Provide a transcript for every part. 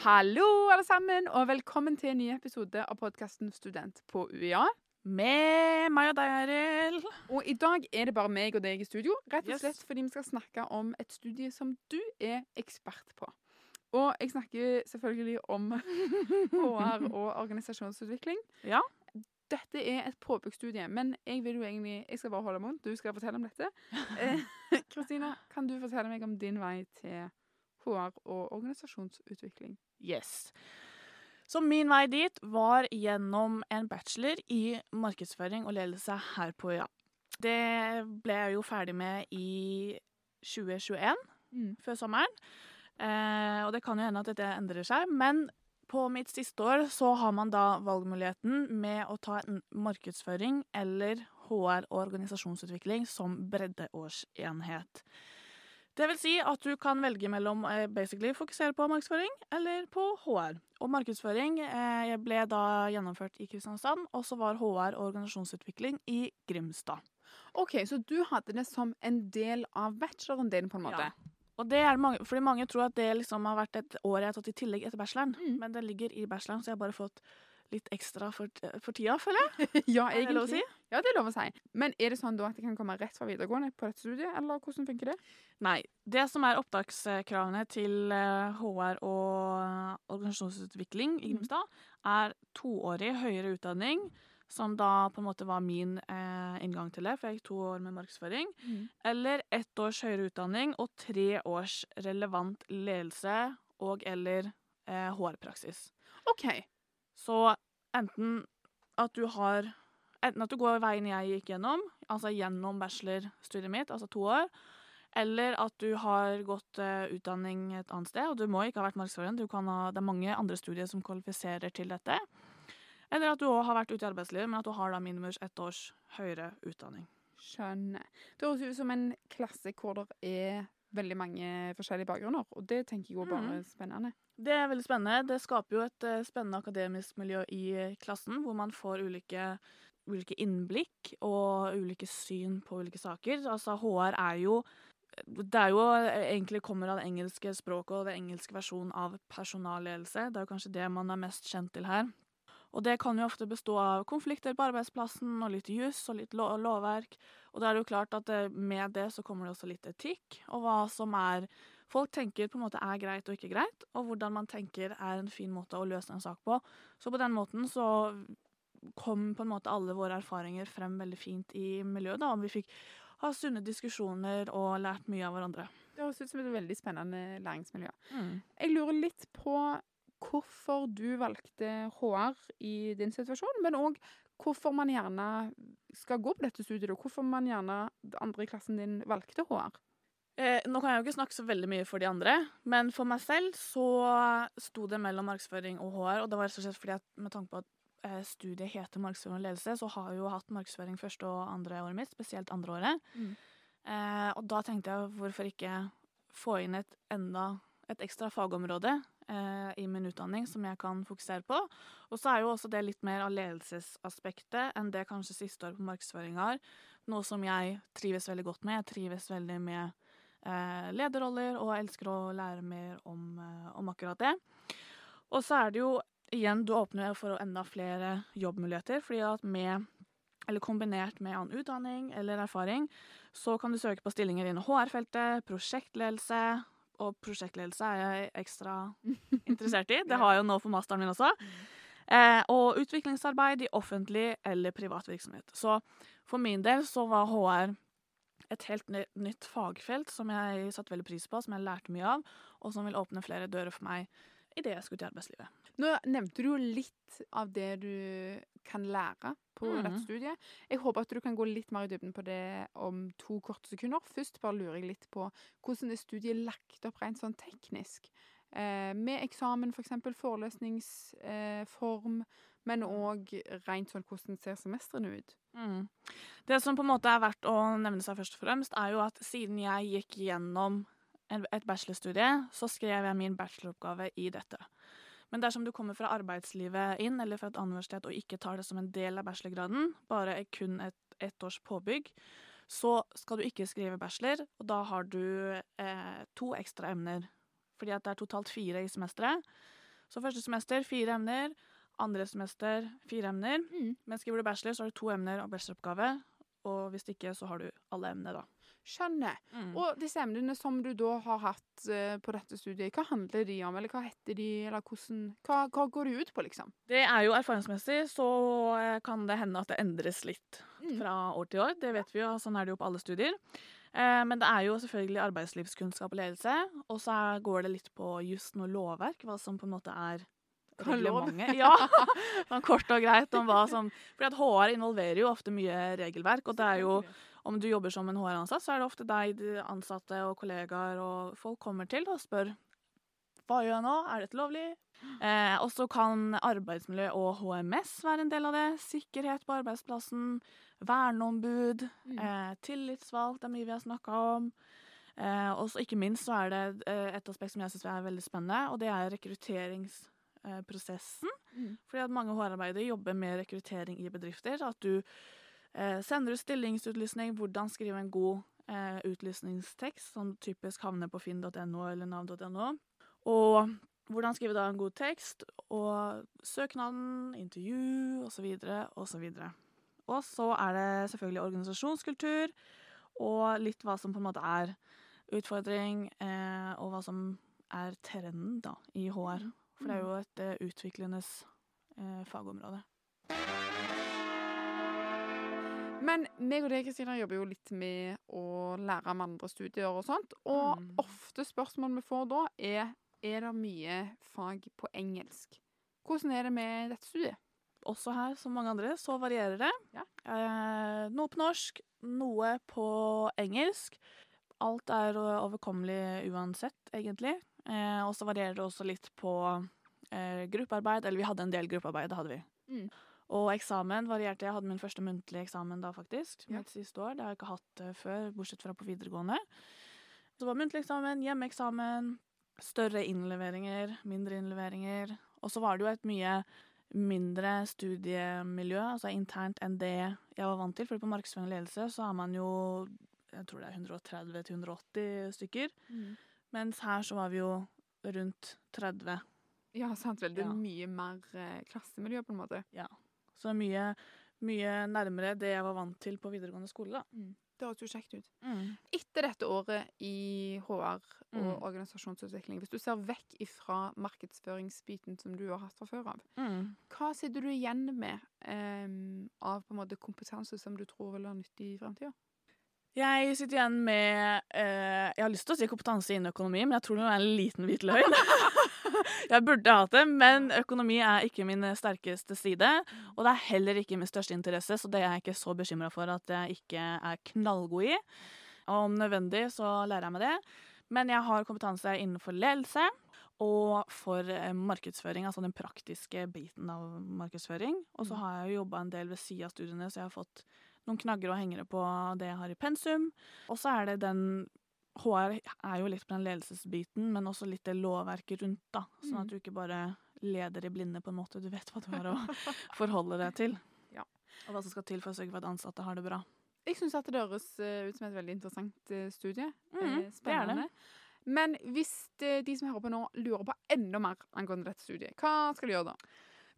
Hallo, alle sammen, og velkommen til en ny episode av podkasten Student på UiA. Med meg og deg, Arild. Og i dag er det bare meg og deg i studio, rett og Yes. slett fordi vi skal snakke om et studie som du er ekspert på. Og jeg snakker selvfølgelig om HR og organisasjonsutvikling. Ja. Dette er et påbyggsstudie, men jeg vil jo egentlig, jeg skal bare holde munn. Du skal fortelle om dette. Eh, Kristina, kan du fortelle meg om din vei til HR og organisasjonsutvikling? Yes. Så min vei dit var gjennom en bachelor i markedsføring og ledelse her på UiA. Det ble jeg jo ferdig med i 2021, Mm. før sommeren. Eh, og det kan jo hende at dette endrer seg, men på mitt siste år så har man da valgmuligheten med å ta en markedsføring eller HR og organisasjonsutvikling som breddeårsenhet. Det vil si at du kan velge mellom eh, basically fokusere på markedsføring eller på HR. Og markedsføring eh, ble da gjennomført i Kristiansand, og så var HR og organisasjonsutvikling i Grimstad. OK, så du hadde det som en del av bacheloren din, på en måte? Ja. Og det er mange, fordi mange tror at det liksom har vært et år jeg har tatt i tillegg etter bacheloren, Mm. men det ligger i bacheloren, så jeg har bare fått litt ekstra for, for tida, føler jeg. ja, Er det lov å si? Ja, det er lov å si. Men er det sånn da at det kan komme rett fra videregående på dette studiet, eller hvordan funker det? Nei. Det som er opptakskravene til eh, HR og organisasjonsutvikling i Mhm. Grimstad, er toårig høyere utdanning, som da på en måte var min eh, inngang til det, for jeg gikk to år med markedsføring. Eller ett års høyere utdanning og tre års relevant ledelse og eller eh, HR-praksis. OK. Så enten at du har Enten at du går veien jeg gikk gjennom, altså gjennom bachelorstudiet mitt, altså to år, eller at du har gått uh, utdanning et annet sted, og du må ikke ha vært markedsfører, det er mange andre studier som kvalifiserer til dette. Eller at du òg har vært ute i arbeidslivet, men at du har da minimum ett års høyere utdanning. Skjønner. Det høres ut som en klasse hvor det er veldig mange forskjellige bakgrunner, og det tenker jeg jo bare er spennende. Det er veldig spennende. Det skaper jo et eh, spennende akademisk miljø i eh, klassen, hvor man får ulike, ulike innblikk og ulike syn på ulike saker. Altså HR er jo det er jo eh, egentlig kommer av det engelske språket og det engelske versjonen av personalledelse. Det er jo kanskje det man er mest kjent til her. Og det kan jo ofte bestå av konflikter på arbeidsplassen og litt juss og litt lo lovverk. Og da er det jo klart at eh, med det så kommer det også litt etikk, og hva som er folk tenker på en måte er greit og ikke greit, og hvordan man tenker er en fin måte å løse en sak på. Så på den måten så kom på en måte alle våre erfaringer frem veldig fint i miljøet. da, og Vi fikk ha sunne diskusjoner og lært mye av hverandre. Det høres ut som et veldig spennende læringsmiljø. Jeg lurer litt på hvorfor du valgte HR i din situasjon, men òg hvorfor man gjerne skal gå på dette studiet, og hvorfor man gjerne andre i klassen din valgte HR. Eh, nå kan jeg jo ikke snakke så veldig mye for de andre, men for meg selv så sto det mellom markedsføring og HR, og det var rett og slett fordi at med tanke på at eh, studiet heter markedsføring og ledelse, så har jeg jo hatt markedsføring første og andre året mitt, spesielt andre året. Mm. Eh, og da tenkte jeg hvorfor ikke få inn et enda et ekstra fagområde eh, i min utdanning som jeg kan fokusere på. Og så er jo også det litt mer av ledelsesaspektet enn det kanskje siste år på markedsføring har. Noe som jeg trives veldig godt med. Jeg trives veldig med eh, lederroller og elsker å lære mer om, eh, om akkurat det. Og så er det jo igjen, du åpner for enda flere jobbmuligheter, fordi at med eller kombinert med annen utdanning eller erfaring, så kan du søke på stillinger innen HR-feltet, prosjektledelse, og prosjektledelse er jeg ekstra interessert i. Det har jeg jo nå for masteren min også. Eh, og utviklingsarbeid i offentlig eller privat virksomhet. Så for min del så var HR et helt nytt fagfelt som jeg satte veldig pris på, som jeg lærte mye av, og som vil åpne flere dører for meg idet jeg skulle til arbeidslivet. Nå nevnte du jo litt av det du kan lære på Mhm. dette studiet. Jeg håper at du kan gå litt mer i dybden på det om to korte sekunder. Først bare lurer jeg litt på hvordan er studiet lagt opp rent sånn teknisk. Eh, med eksamen, f.eks. forelesningsform, men òg rent sånn hvordan ser semestrene ut. Mm. Det som på en måte er verdt å nevne seg først og fremst, er jo at siden jeg gikk gjennom en- et bachelorstudie, så skrev jeg min bacheloroppgave i dette. Men dersom du kommer fra arbeidslivet inn, eller fra et annet universitet, og ikke tar det som en del av bachelorgraden, bare kun et ett års påbygg, så skal du ikke skrive bachelor, og da har du eh, to ekstra emner. Fordi at det er totalt fire i semesteret. Så første semester fire emner. Andre semester fire emner. Mm. Men skriver du bachelor, så har du to emner og bacheloroppgave. Og hvis ikke, så har du alle emnene, da. Skjønner. Mm. Og disse emnene som du da har hatt eh, på dette studiet, hva handler de om, eller hva heter de, eller hvordan Hva, hva går de ut på, liksom? Det er jo erfaringsmessig, så eh, kan det hende at det endres litt Mm. fra år til år. Det vet vi jo, sånn er det jo på alle studier. Eh, men det er jo selvfølgelig arbeidslivskunnskap og ledelse, og så går det litt på jussen og lovverk, hva som på en måte er reglementet. Ja, sånn kort og greit om hva som For HR involverer jo ofte mye regelverk, og det er jo om du jobber som en HR-ansatt, så er det ofte deg, de ansatte og kollegaer og folk kommer til og spør hva gjør jeg nå, er dette lovlig? Eh, og så kan arbeidsmiljø og HMS være en del av det. Sikkerhet på arbeidsplassen, verneombud, Mm. eh, tillitsvalgt, det er mye vi har snakka om. Eh, og så ikke minst så er det eh, et aspekt som jeg syns er veldig spennende, og det er rekrutteringsprosessen. Mm. Fordi at mange HR-arbeidere jobber med rekruttering i bedrifter. At du sender ut stillingsutlysning, hvordan skrive en god eh, utlysningstekst, som typisk havner på finn.no eller nav.no. Og hvordan skrive da en god tekst, og søknaden, intervju osv. osv. Og så er det selvfølgelig organisasjonskultur, og litt hva som på en måte er utfordring, eh, og hva som er trenden da, i HR. For det er jo et eh, utviklende eh, fagområde. Men meg og deg, Kristina, jobber jo litt med å lære om andre studier og sånt. Og Mm. ofte spørsmål vi får da, er er det mye fag på engelsk. Hvordan er det med dette studiet? Også her, som mange andre, så varierer det. Ja. Eh, noe på norsk, noe på engelsk. Alt er overkommelig uansett, egentlig. Eh, og så varierer det også litt på eh, gruppearbeid. Eller vi hadde en del gruppearbeid, det hadde vi. Mm. Og eksamen varierte. Jeg hadde min første muntlige eksamen da, faktisk. Ja. Mitt siste år. Det har jeg ikke hatt eh, før, bortsett fra på videregående. Så var muntlig eksamen, hjemmeeksamen, større innleveringer, mindre innleveringer. Og så var det jo et mye mindre studiemiljø, altså internt, enn det jeg var vant til. For på markedsføring og ledelse så er man jo jeg tror det er 130-180 stykker. Mens her så var vi jo rundt 30. Ja, sant vel. Det er Ja. mye mer eh, klassemiljø, på en måte. Så mye, mye nærmere det jeg var vant til på videregående skole, da. Det høres jo kjekt ut. Mm. Etter dette året i HR og Mm. organisasjonsutvikling, hvis du ser vekk ifra markedsføringsbiten som du har hatt fra før av, Mm. hva sitter du igjen med um, av på en måte kompetanse som du tror vil være nyttig i fremtida? Jeg sitter igjen med uh, Jeg har lyst til å si kompetanse innen økonomi, men jeg tror det er en liten hvit løgn. jeg burde hatt det, men økonomi er ikke min sterkeste side. Og det er heller ikke min største interesse, så det er jeg ikke så bekymra for at jeg ikke er knallgod i. Og om nødvendig så lærer jeg meg det. Men jeg har kompetanse innenfor ledelse og for eh, markedsføring, altså den praktiske biten av markedsføring. Og så Mm. har jeg jo jobba en del ved sida av studiene, så jeg har fått noen knagger og hengere på det jeg har i pensum. Og så er det den HR er jo litt på den ledelsesbiten, men også litt det lovverket rundt, da. Sånn Mm. at du ikke bare leder i blinde, på en måte. Du vet hva du har å forholde deg til. Ja. Og hva som skal til for å sørge for at ansatte har det bra. Jeg syns det høres eh, ut som et veldig interessant eh, studie. Mm, Spennende. det det. Men hvis de som hører på nå, lurer på enda mer angående dette studiet, hva skal de gjøre da?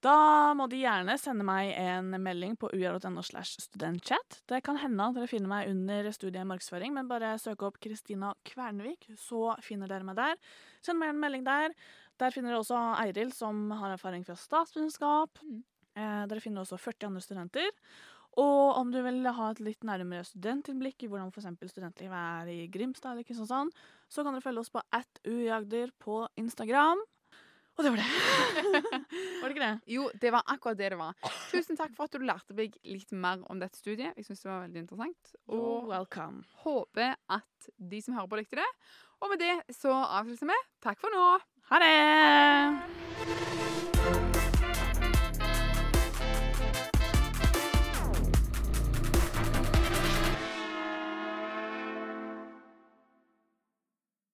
Da må de gjerne sende meg en melding på ur.no slash studentchat. Det kan hende at dere finner meg under studiet markedsføring, men bare søk opp Kristina Kvernvik, så finner dere meg der. Send meg en melding der. Der finner dere også Eiril, som har erfaring fra statsvitenskap. Mm. Eh, dere finner også 40 andre studenter. Og om du vil ha et litt nærmere studentinnblikk i hvordan f.eks. studentlivet er i Grimstad eller Kristiansand, så kan dere følge oss på at ujagder på Instagram. Og det var det. var det ikke det? Jo, det var akkurat det det var. Tusen takk for at du lærte meg litt mer om dette studiet. Jeg syns det var veldig interessant. Og welcome. håper at de som hører på, likte det. Og med det så avslutter vi. Takk for nå. Ha det!